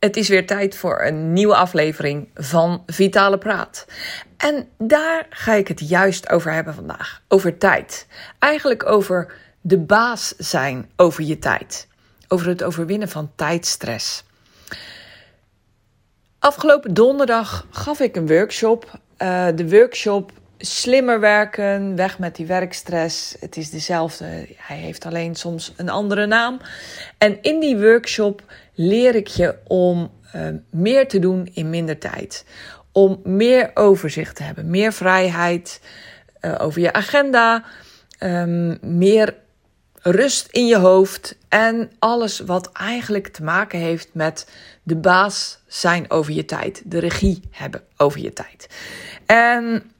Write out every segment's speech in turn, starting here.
het is weer tijd voor een nieuwe aflevering van Vitale Praat. En daar ga ik het juist over hebben vandaag. Over tijd. Eigenlijk over de baas zijn over je tijd. Over het overwinnen van tijdstress. Afgelopen donderdag gaf ik een workshop. Uh, de workshop Slimmer werken, weg met die werkstress. Het is dezelfde, hij heeft alleen soms een andere naam. En in die workshop leer ik je om uh, meer te doen in minder tijd. Om meer overzicht te hebben, meer vrijheid uh, over je agenda, um, meer rust in je hoofd en alles wat eigenlijk te maken heeft met de baas zijn over je tijd, de regie hebben over je tijd. En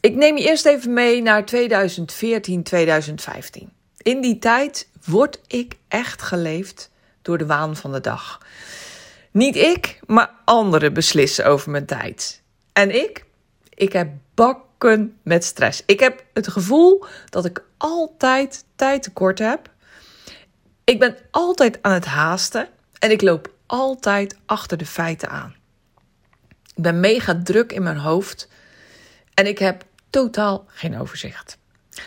ik neem je eerst even mee naar 2014, 2015. In die tijd word ik echt geleefd door de waan van de dag. Niet ik, maar anderen beslissen over mijn tijd. En ik? Ik heb bakken met stress. Ik heb het gevoel dat ik altijd tijd tekort heb. Ik ben altijd aan het haasten en ik loop altijd achter de feiten aan. Ik ben mega druk in mijn hoofd en ik heb totaal geen overzicht.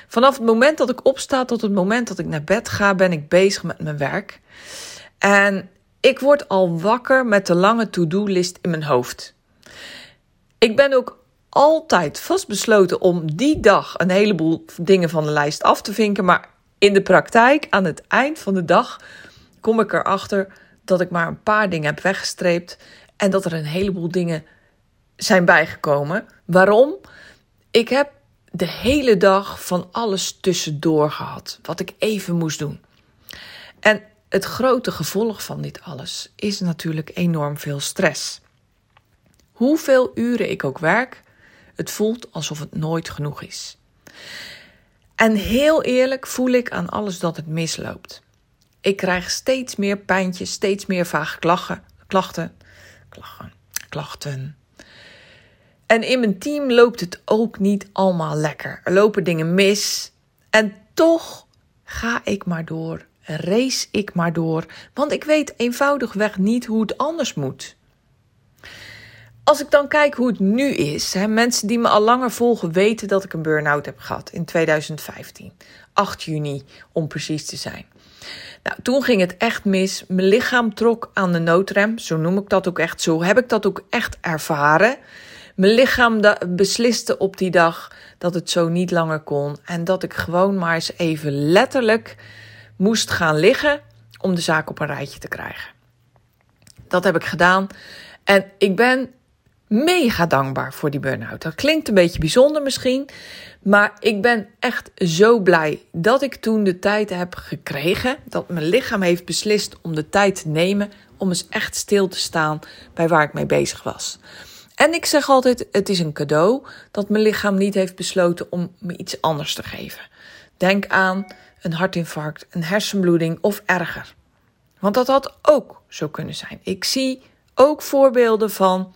Vanaf het moment dat ik opsta tot het moment dat ik naar bed ga, ben ik bezig met mijn werk. En ik word al wakker met de lange to-do-list in mijn hoofd. Ik ben ook altijd vastbesloten om die dag een heleboel dingen van de lijst af te vinken. Maar in de praktijk, aan het eind van de dag, kom ik erachter dat ik maar een paar dingen heb weggestreept. En dat er een heleboel dingen zijn bijgekomen. Waarom? Ik heb de hele dag van alles tussendoor gehad, wat ik even moest doen. En het grote gevolg van dit alles is natuurlijk enorm veel stress. Hoeveel uren ik ook werk, het voelt alsof het nooit genoeg is. En heel eerlijk voel ik aan alles dat het misloopt. Ik krijg steeds meer pijntjes, steeds meer vage klachten, klachten, klachten, klachten en in mijn team loopt het ook niet allemaal lekker. Er lopen dingen mis. En toch ga ik maar door. Race ik maar door. Want ik weet eenvoudigweg niet hoe het anders moet. Als ik dan kijk hoe het nu is, hè, mensen die me al langer volgen weten dat ik een burn-out heb gehad in 2015. 8 juni om precies te zijn. Nou, toen ging het echt mis. Mijn lichaam trok aan de noodrem, zo noem ik dat ook echt. Zo heb ik dat ook echt ervaren. Mijn lichaam besliste op die dag dat het zo niet langer kon. En dat ik gewoon maar eens even letterlijk moest gaan liggen om de zaak op een rijtje te krijgen. Dat heb ik gedaan. En ik ben mega dankbaar voor die burn-out. Dat klinkt een beetje bijzonder misschien. Maar ik ben echt zo blij dat ik toen de tijd heb gekregen. Dat mijn lichaam heeft beslist om de tijd te nemen. Om eens echt stil te staan bij waar ik mee bezig was. En ik zeg altijd: het is een cadeau dat mijn lichaam niet heeft besloten om me iets anders te geven. Denk aan een hartinfarct, een hersenbloeding of erger. Want dat had ook zo kunnen zijn. Ik zie ook voorbeelden van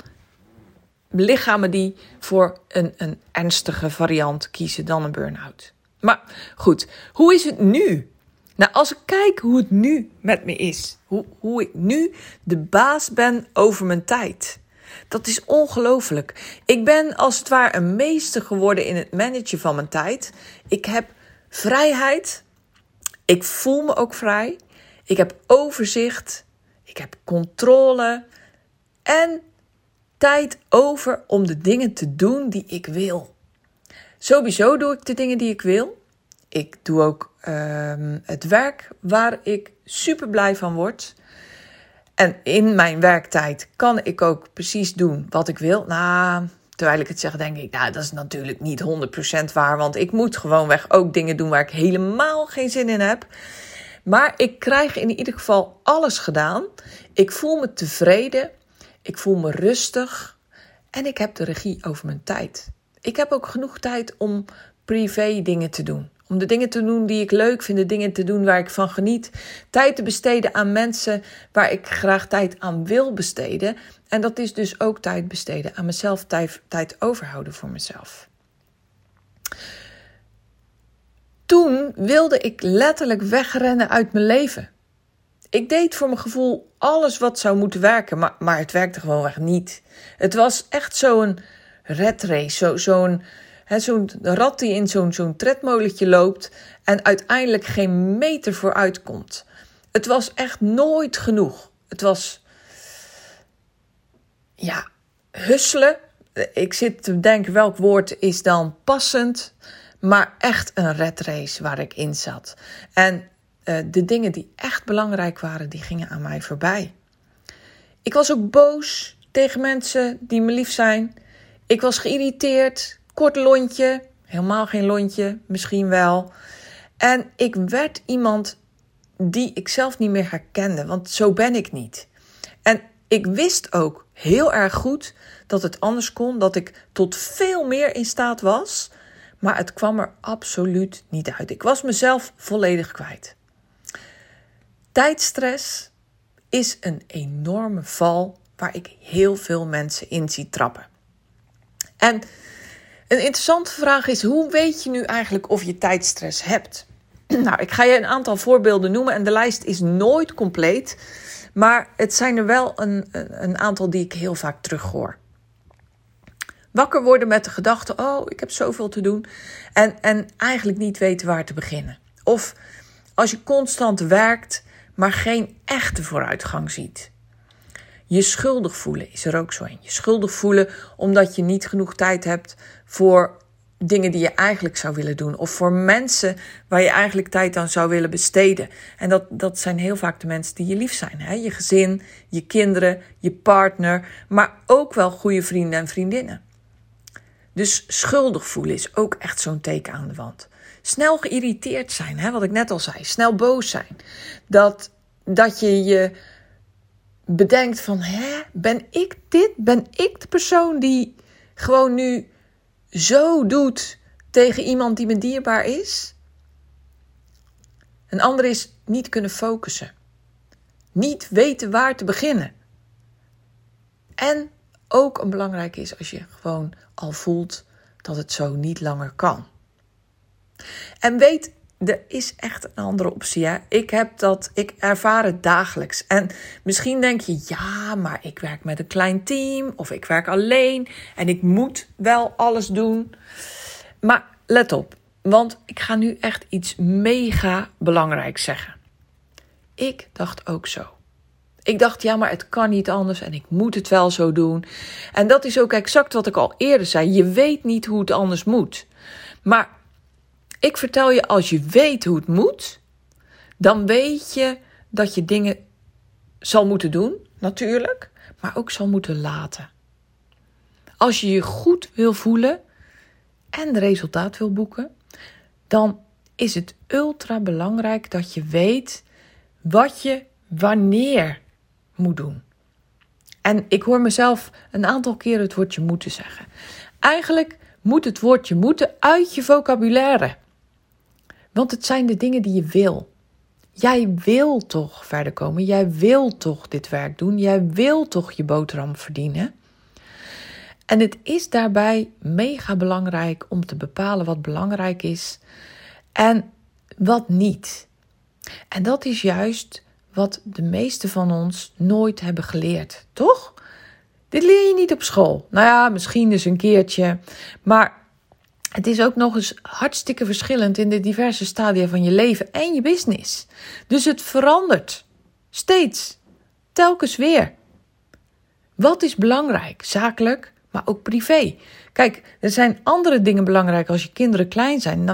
lichamen die voor een, een ernstige variant kiezen dan een burn-out. Maar goed, hoe is het nu? Nou, als ik kijk hoe het nu met me is, hoe, hoe ik nu de baas ben over mijn tijd. Dat is ongelooflijk. Ik ben als het ware een meester geworden in het managen van mijn tijd. Ik heb vrijheid. Ik voel me ook vrij. Ik heb overzicht. Ik heb controle. En tijd over om de dingen te doen die ik wil. Sowieso doe ik de dingen die ik wil. Ik doe ook uh, het werk waar ik super blij van word. En in mijn werktijd kan ik ook precies doen wat ik wil. Nou, terwijl ik het zeg, denk ik, nou, dat is natuurlijk niet 100% waar. Want ik moet gewoonweg ook dingen doen waar ik helemaal geen zin in heb. Maar ik krijg in ieder geval alles gedaan. Ik voel me tevreden. Ik voel me rustig en ik heb de regie over mijn tijd. Ik heb ook genoeg tijd om privé dingen te doen. Om de dingen te doen die ik leuk vind, de dingen te doen waar ik van geniet. Tijd te besteden aan mensen waar ik graag tijd aan wil besteden. En dat is dus ook tijd besteden aan mezelf, tijd, tijd overhouden voor mezelf. Toen wilde ik letterlijk wegrennen uit mijn leven. Ik deed voor mijn gevoel alles wat zou moeten werken, maar, maar het werkte gewoon echt niet. Het was echt zo'n red race, zo, zo'n rat die in zo'n zo'n tredmolentje loopt en uiteindelijk geen meter vooruit komt. Het was echt nooit genoeg. Het was, ja, husselen. Ik zit te denken welk woord is dan passend, maar echt een red race waar ik in zat. En uh, de dingen die echt belangrijk waren, die gingen aan mij voorbij. Ik was ook boos tegen mensen die me lief zijn. Ik was geïrriteerd, kort lontje, helemaal geen lontje, misschien wel. En ik werd iemand die ik zelf niet meer herkende, want zo ben ik niet. En ik wist ook heel erg goed dat het anders kon, dat ik tot veel meer in staat was, maar het kwam er absoluut niet uit. Ik was mezelf volledig kwijt. Tijdstress is een enorme val waar ik heel veel mensen in zie trappen. En een interessante vraag is: hoe weet je nu eigenlijk of je tijdstress hebt? Nou, ik ga je een aantal voorbeelden noemen en de lijst is nooit compleet, maar het zijn er wel een, een aantal die ik heel vaak terughoor. Wakker worden met de gedachte: oh, ik heb zoveel te doen. En, en eigenlijk niet weten waar te beginnen. Of als je constant werkt maar geen echte vooruitgang ziet. Je schuldig voelen is er ook zo een. Je schuldig voelen omdat je niet genoeg tijd hebt voor dingen die je eigenlijk zou willen doen. Of voor mensen waar je eigenlijk tijd aan zou willen besteden. En dat, dat zijn heel vaak de mensen die je lief zijn. Hè? Je gezin, je kinderen, je partner. Maar ook wel goede vrienden en vriendinnen. Dus schuldig voelen is ook echt zo'n teken aan de wand. Snel geïrriteerd zijn, hè, wat ik net al zei. Snel boos zijn. Dat, dat je je bedenkt van, hè, ben ik dit? Ben ik de persoon die gewoon nu zo doet tegen iemand die me dierbaar is? Een ander is niet kunnen focussen. Niet weten waar te beginnen. En ook een belangrijk is als je gewoon al voelt dat het zo niet langer kan. En weet, er is echt een andere optie. Hè? Ik heb dat, ik ervaar het dagelijks. En misschien denk je, ja, maar ik werk met een klein team of ik werk alleen en ik moet wel alles doen. Maar let op, want ik ga nu echt iets mega belangrijks zeggen. Ik dacht ook zo. Ik dacht, ja, maar het kan niet anders en ik moet het wel zo doen. En dat is ook exact wat ik al eerder zei. Je weet niet hoe het anders moet. Maar ik vertel je, als je weet hoe het moet, dan weet je dat je dingen zal moeten doen, natuurlijk, maar ook zal moeten laten. Als je je goed wil voelen en resultaat wil boeken, dan is het ultra belangrijk dat je weet wat je wanneer moet doen. En ik hoor mezelf een aantal keren het woordje moeten zeggen. Eigenlijk moet het woordje moeten uit je vocabulaire. Want het zijn de dingen die je wil. Jij wil toch verder komen. Jij wil toch dit werk doen. Jij wil toch je boterham verdienen. En het is daarbij mega belangrijk om te bepalen wat belangrijk is en wat niet. En dat is juist wat de meeste van ons nooit hebben geleerd, toch? Dit leer je niet op school. Nou ja, misschien dus een keertje. Maar het is ook nog eens hartstikke verschillend in de diverse stadia van je leven en je business. Dus het verandert steeds, telkens weer. Wat is belangrijk, zakelijk, maar ook privé? Kijk, er zijn andere dingen belangrijk als je kinderen klein zijn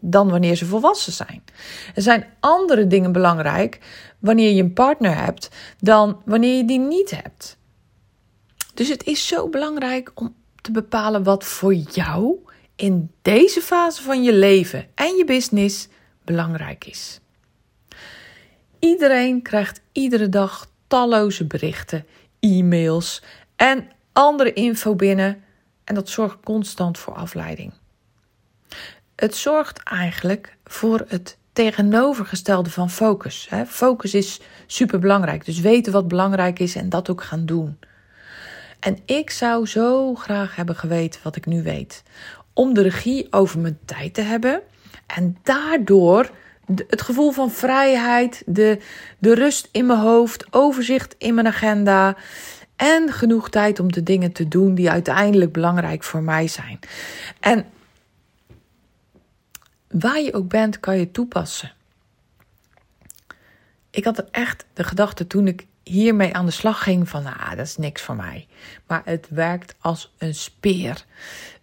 dan, wanneer ze volwassen zijn. Er zijn andere dingen belangrijk wanneer je een partner hebt dan wanneer je die niet hebt. Dus het is zo belangrijk om te bepalen wat voor jou in deze fase van je leven en je business belangrijk is. Iedereen krijgt iedere dag talloze berichten. e-mails en andere info binnen. En dat zorgt constant voor afleiding. Het zorgt eigenlijk voor het tegenovergestelde van focus. Focus is super belangrijk. Dus weten wat belangrijk is en dat ook gaan doen. En ik zou zo graag hebben geweten wat ik nu weet. Om de regie over mijn tijd te hebben. En daardoor het gevoel van vrijheid, de, de rust in mijn hoofd, overzicht in mijn agenda. En genoeg tijd om de dingen te doen die uiteindelijk belangrijk voor mij zijn. En waar je ook bent, kan je toepassen. Ik had echt de gedachte toen ik hiermee aan de slag ging van, ah, dat is niks voor mij. Maar het werkt als een speer.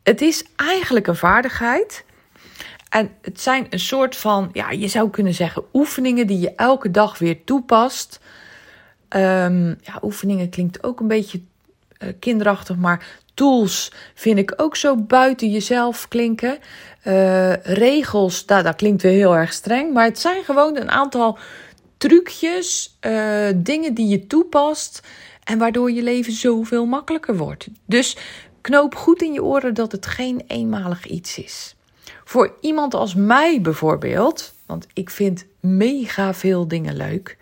Het is eigenlijk een vaardigheid. En het zijn een soort van, ja, je zou kunnen zeggen, oefeningen die je elke dag weer toepast. Um, ja, oefeningen klinkt ook een beetje uh, kinderachtig, maar tools vind ik ook zo buiten jezelf klinken. Uh, regels, daar, dat klinkt weer heel erg streng, maar het zijn gewoon een aantal trucjes, uh, dingen die je toepast en waardoor je leven zoveel makkelijker wordt. Dus knoop goed in je oren dat het geen eenmalig iets is. Voor iemand als mij bijvoorbeeld, want ik vind mega veel dingen leuk.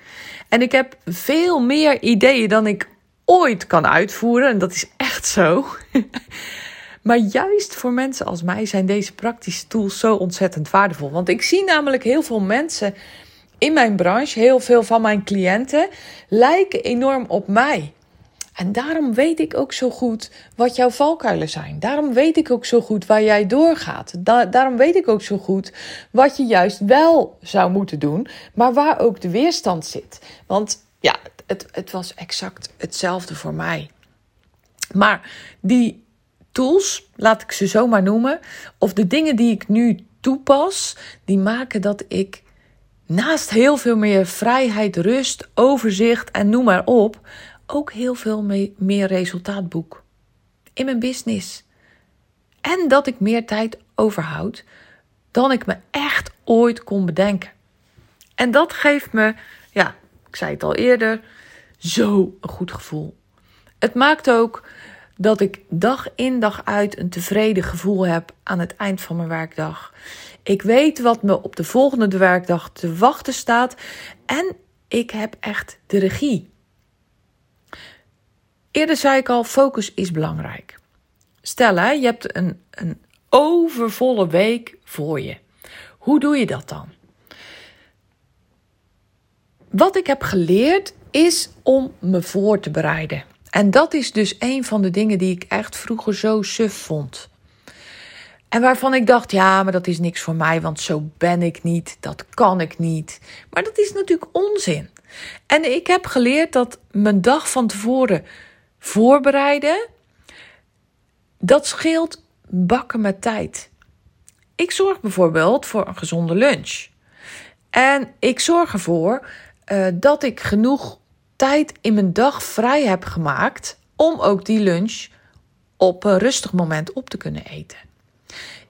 En ik heb veel meer ideeën dan ik ooit kan uitvoeren. En dat is echt zo. maar juist voor mensen als mij zijn deze praktische tools zo ontzettend waardevol. Want ik zie namelijk heel veel mensen in mijn branche, heel veel van mijn cliënten, lijken enorm op mij. En daarom weet ik ook zo goed wat jouw valkuilen zijn. Daarom weet ik ook zo goed waar jij doorgaat. daarom weet ik ook zo goed wat je juist wel zou moeten doen, maar waar ook de weerstand zit. Want ja, het, het was exact hetzelfde voor mij. Maar die tools, laat ik ze zo maar noemen, of de dingen die ik nu toepas, die maken dat ik naast heel veel meer vrijheid, rust, overzicht en noem maar op, ook heel veel meer resultaat boek in mijn business. En dat ik meer tijd overhoud dan ik me echt ooit kon bedenken. En dat geeft me, ja, ik zei het al eerder, zo een goed gevoel. Het maakt ook dat ik dag in dag uit een tevreden gevoel heb aan het eind van mijn werkdag. Ik weet wat me op de volgende werkdag te wachten staat en ik heb echt de regie. Eerder zei ik al, focus is belangrijk. Stel, hè, je hebt een, een overvolle week voor je. Hoe doe je dat dan? Wat ik heb geleerd is om me voor te bereiden. En dat is dus een van de dingen die ik echt vroeger zo suf vond. En waarvan ik dacht, ja, maar dat is niks voor mij, want zo ben ik niet, dat kan ik niet. Maar dat is natuurlijk onzin. En ik heb geleerd dat mijn dag van tevoren voorbereiden, dat scheelt bakken met tijd. Ik zorg bijvoorbeeld voor een gezonde lunch. En ik zorg ervoor uh, dat ik genoeg tijd in mijn dag vrij heb gemaakt om ook die lunch op een rustig moment op te kunnen eten.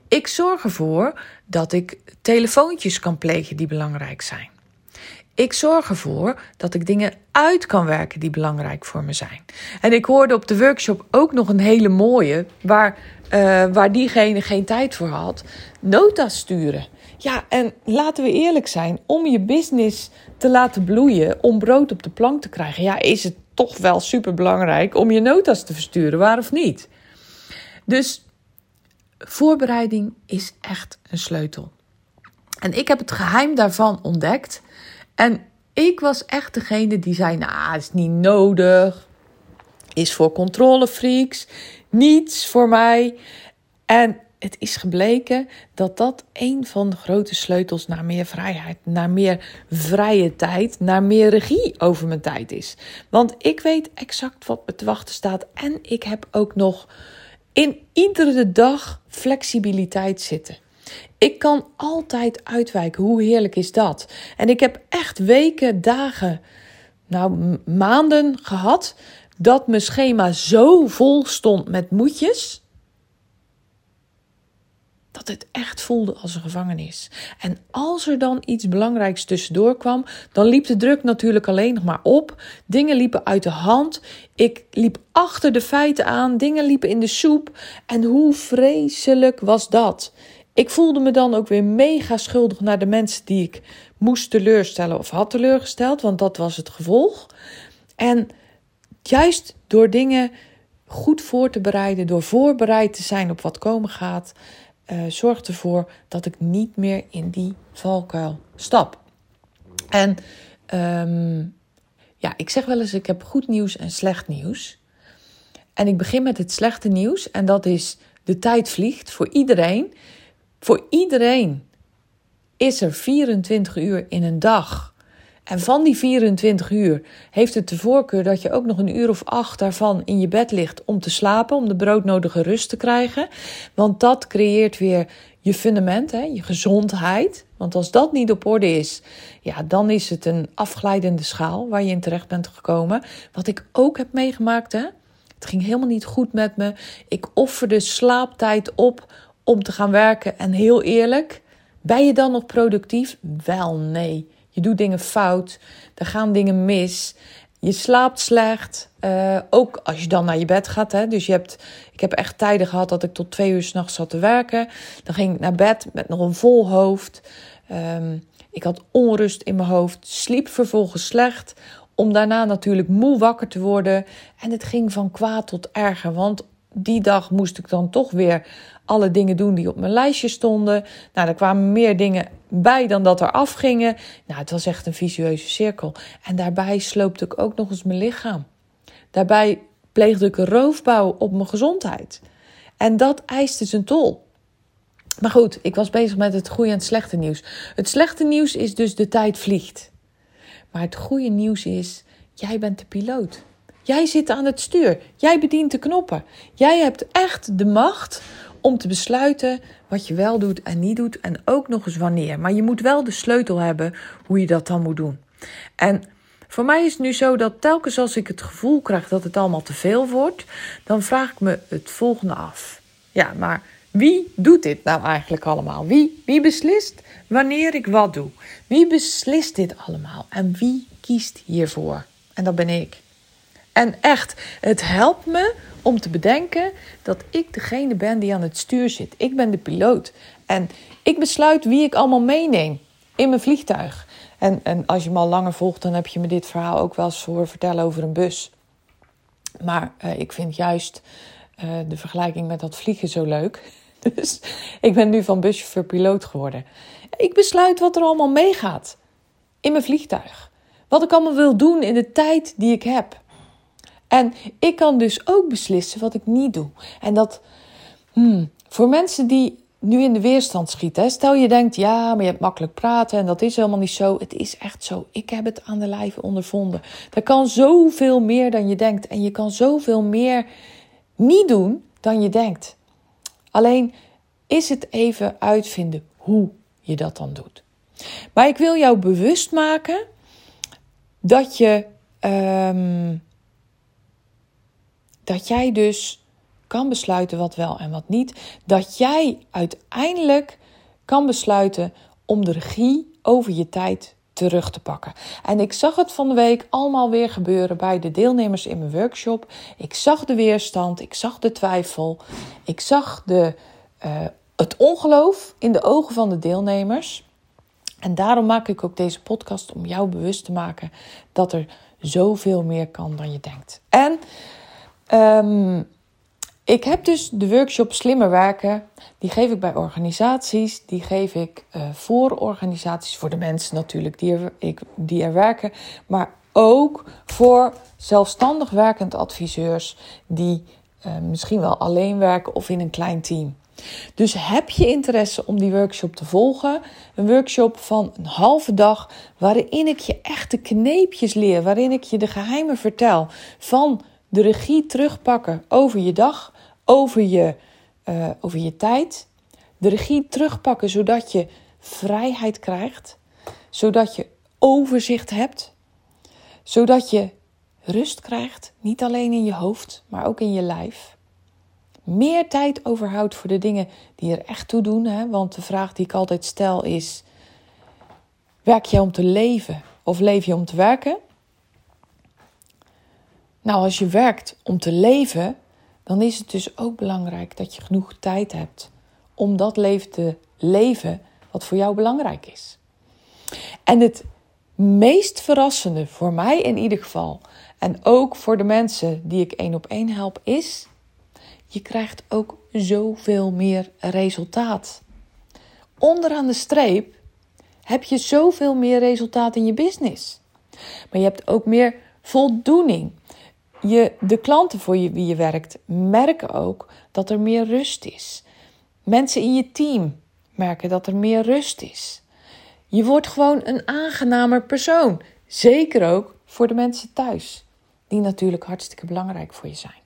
Ik zorg ervoor dat ik telefoontjes kan plegen die belangrijk zijn. Ik zorg ervoor dat ik dingen uit kan werken die belangrijk voor me zijn. En ik hoorde op de workshop ook nog een hele mooie, waar, uh, waar diegene geen tijd voor had: nota's sturen. Ja, en laten we eerlijk zijn, om je business te laten bloeien, om brood op de plank te krijgen, ja, is het toch wel super belangrijk om je nota's te versturen, waar of niet? Dus voorbereiding is echt een sleutel. En ik heb het geheim daarvan ontdekt. En ik was echt degene die zei: Nou, het is niet nodig. Is voor controlefreaks. Niets voor mij. En het is gebleken dat dat een van de grote sleutels naar meer vrijheid, naar meer vrije tijd, naar meer regie over mijn tijd is. Want ik weet exact wat me te wachten staat en ik heb ook nog in iedere dag flexibiliteit zitten. Ik kan altijd uitwijken. Hoe heerlijk is dat? En ik heb echt weken, dagen, nou maanden gehad dat mijn schema zo vol stond met moedjes dat het echt voelde als een gevangenis. En als er dan iets belangrijks tussendoor kwam, dan liep de druk natuurlijk alleen nog maar op. Dingen liepen uit de hand. Ik liep achter de feiten aan. Dingen liepen in de soep. En hoe vreselijk was dat? Ik voelde me dan ook weer mega schuldig naar de mensen die ik moest teleurstellen of had teleurgesteld, want dat was het gevolg. En juist door dingen goed voor te bereiden, door voorbereid te zijn op wat komen gaat, uh, zorgt ervoor dat ik niet meer in die valkuil stap. En ehm, ja, ik zeg wel eens: ik heb goed nieuws en slecht nieuws. En ik begin met het slechte nieuws, en dat is: de tijd vliegt voor iedereen. Voor iedereen is er 24 uur in een dag. En van die 24 uur heeft het de voorkeur dat je ook nog een uur of acht daarvan in je bed ligt om te slapen, om de broodnodige rust te krijgen. Want dat creëert weer je fundament, hè, je gezondheid. Want als dat niet op orde is, ja, dan is het een afglijdende schaal waar je in terecht bent gekomen. Wat ik ook heb meegemaakt, hè. Het ging helemaal niet goed met me. Ik offerde slaaptijd op om te gaan werken. En heel eerlijk, ben je dan nog productief? Wel nee. Je doet dingen fout. Er gaan dingen mis. Je slaapt slecht. Uh, ook als je dan naar je bed gaat. Hè. Dus je hebt, ik heb echt tijden gehad dat ik tot twee uur s'nachts zat te werken. Dan ging ik naar bed met nog een vol hoofd. Um, ik had onrust in mijn hoofd. Sliep vervolgens slecht. Om daarna natuurlijk moe wakker te worden. En het ging van kwaad tot erger. Want die dag moest ik dan toch weer alle dingen doen die op mijn lijstje stonden. Nou, er kwamen meer dingen bij dan dat er afgingen. Nou, het was echt een visueuze cirkel. En daarbij sloopte ik ook nog eens mijn lichaam. Daarbij pleegde ik een roofbouw op mijn gezondheid. En dat eiste zijn tol. Maar goed, ik was bezig met het goede en het slechte nieuws. Het slechte nieuws is dus de tijd vliegt. Maar het goede nieuws is, jij bent de piloot. Jij zit aan het stuur. Jij bedient de knoppen. Jij hebt echt de macht om te besluiten wat je wel doet en niet doet en ook nog eens wanneer. Maar je moet wel de sleutel hebben hoe je dat dan moet doen. En voor mij is het nu zo dat telkens als ik het gevoel krijg dat het allemaal te veel wordt, dan vraag ik me het volgende af. Ja, maar wie doet dit nou eigenlijk allemaal? Wie, wie beslist wanneer ik wat doe? Wie beslist dit allemaal? En wie kiest hiervoor? En dat ben ik. En echt, het helpt me om te bedenken dat ik degene ben die aan het stuur zit. Ik ben de piloot. En ik besluit wie ik allemaal meeneem in mijn vliegtuig. En, en als je me al langer volgt, dan heb je me dit verhaal ook wel eens voor vertellen over een bus. Maar uh, ik vind juist uh, de vergelijking met dat vliegen zo leuk. Dus ik ben nu van buschauffeur piloot geworden. Ik besluit wat er allemaal meegaat in mijn vliegtuig. Wat ik allemaal wil doen in de tijd die ik heb. En ik kan dus ook beslissen wat ik niet doe. En dat hmm, voor mensen die nu in de weerstand schieten. Stel je denkt, ja, maar je hebt makkelijk praten en dat is helemaal niet zo. Het is echt zo. Ik heb het aan de lijve ondervonden. Er kan zoveel meer dan je denkt. En je kan zoveel meer niet doen dan je denkt. Alleen is het even uitvinden hoe je dat dan doet. Maar ik wil jou bewust maken dat je. Um, dat jij dus kan besluiten wat wel en wat niet. Dat jij uiteindelijk kan besluiten om de regie over je tijd terug te pakken. En ik zag het van de week allemaal weer gebeuren bij de deelnemers in mijn workshop. Ik zag de weerstand, ik zag de twijfel, ik zag de, uh, het ongeloof in de ogen van de deelnemers. En daarom maak ik ook deze podcast om jou bewust te maken dat er zoveel meer kan dan je denkt. En Um, ik heb dus de workshop Slimmer Werken. Die geef ik bij organisaties. Die geef ik uh, voor organisaties, voor de mensen natuurlijk die er, ik, die er werken. Maar ook voor zelfstandig werkend adviseurs die uh, misschien wel alleen werken of in een klein team. Dus heb je interesse om die workshop te volgen? Een workshop van een halve dag waarin ik je echte kneepjes leer, waarin ik je de geheimen vertel van de regie terugpakken over je dag, over je, uh, over je tijd. De regie terugpakken zodat je vrijheid krijgt, zodat je overzicht hebt, zodat je rust krijgt, niet alleen in je hoofd, maar ook in je lijf. meer tijd overhoudt voor de dingen die er echt toe doen. Hè? Want de vraag die ik altijd stel is: werk je om te leven of leef je om te werken? Nou, als je werkt om te leven, dan is het dus ook belangrijk dat je genoeg tijd hebt om dat leven te leven wat voor jou belangrijk is. En het meest verrassende voor mij in ieder geval, en ook voor de mensen die ik één op één help, is: je krijgt ook zoveel meer resultaat. Onderaan de streep heb je zoveel meer resultaat in je business. Maar je hebt ook meer voldoening. Je, de klanten voor je, wie je werkt merken ook dat er meer rust is. Mensen in je team merken dat er meer rust is. Je wordt gewoon een aangenamer persoon. Zeker ook voor de mensen thuis, die natuurlijk hartstikke belangrijk voor je zijn.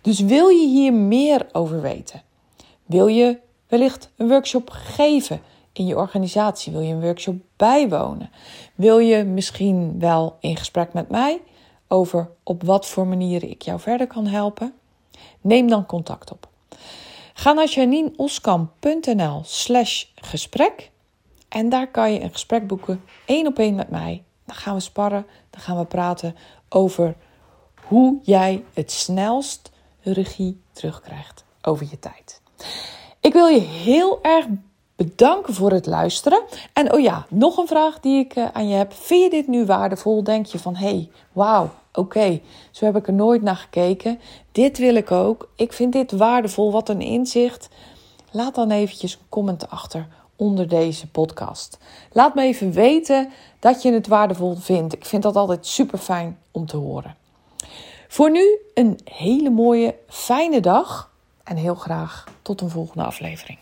Dus wil je hier meer over weten? Wil je wellicht een workshop geven in je organisatie? Wil je een workshop bijwonen? Wil je misschien wel in gesprek met mij over op wat voor manieren ik jou verder kan helpen? Neem dan contact op. Ga naar janineoskamp.nl slash gesprek en daar kan je een gesprek boeken, één op één met mij. Dan gaan we sparren, dan gaan we praten over hoe jij het snelst regie terugkrijgt over je tijd. Ik wil je heel erg bedanken voor het luisteren. En oh ja, nog een vraag die ik eh, aan je heb. Vind je dit nu waardevol? Denk je van, hey, wauw, oké, zo heb ik er nooit naar gekeken. Dit wil ik ook. Ik vind dit waardevol. Wat een inzicht. Laat dan eventjes een comment achter onder deze podcast. Laat me even weten dat je het waardevol vindt. Ik vind dat altijd super fijn om te horen. Voor nu een hele mooie, fijne dag en heel graag tot een volgende aflevering.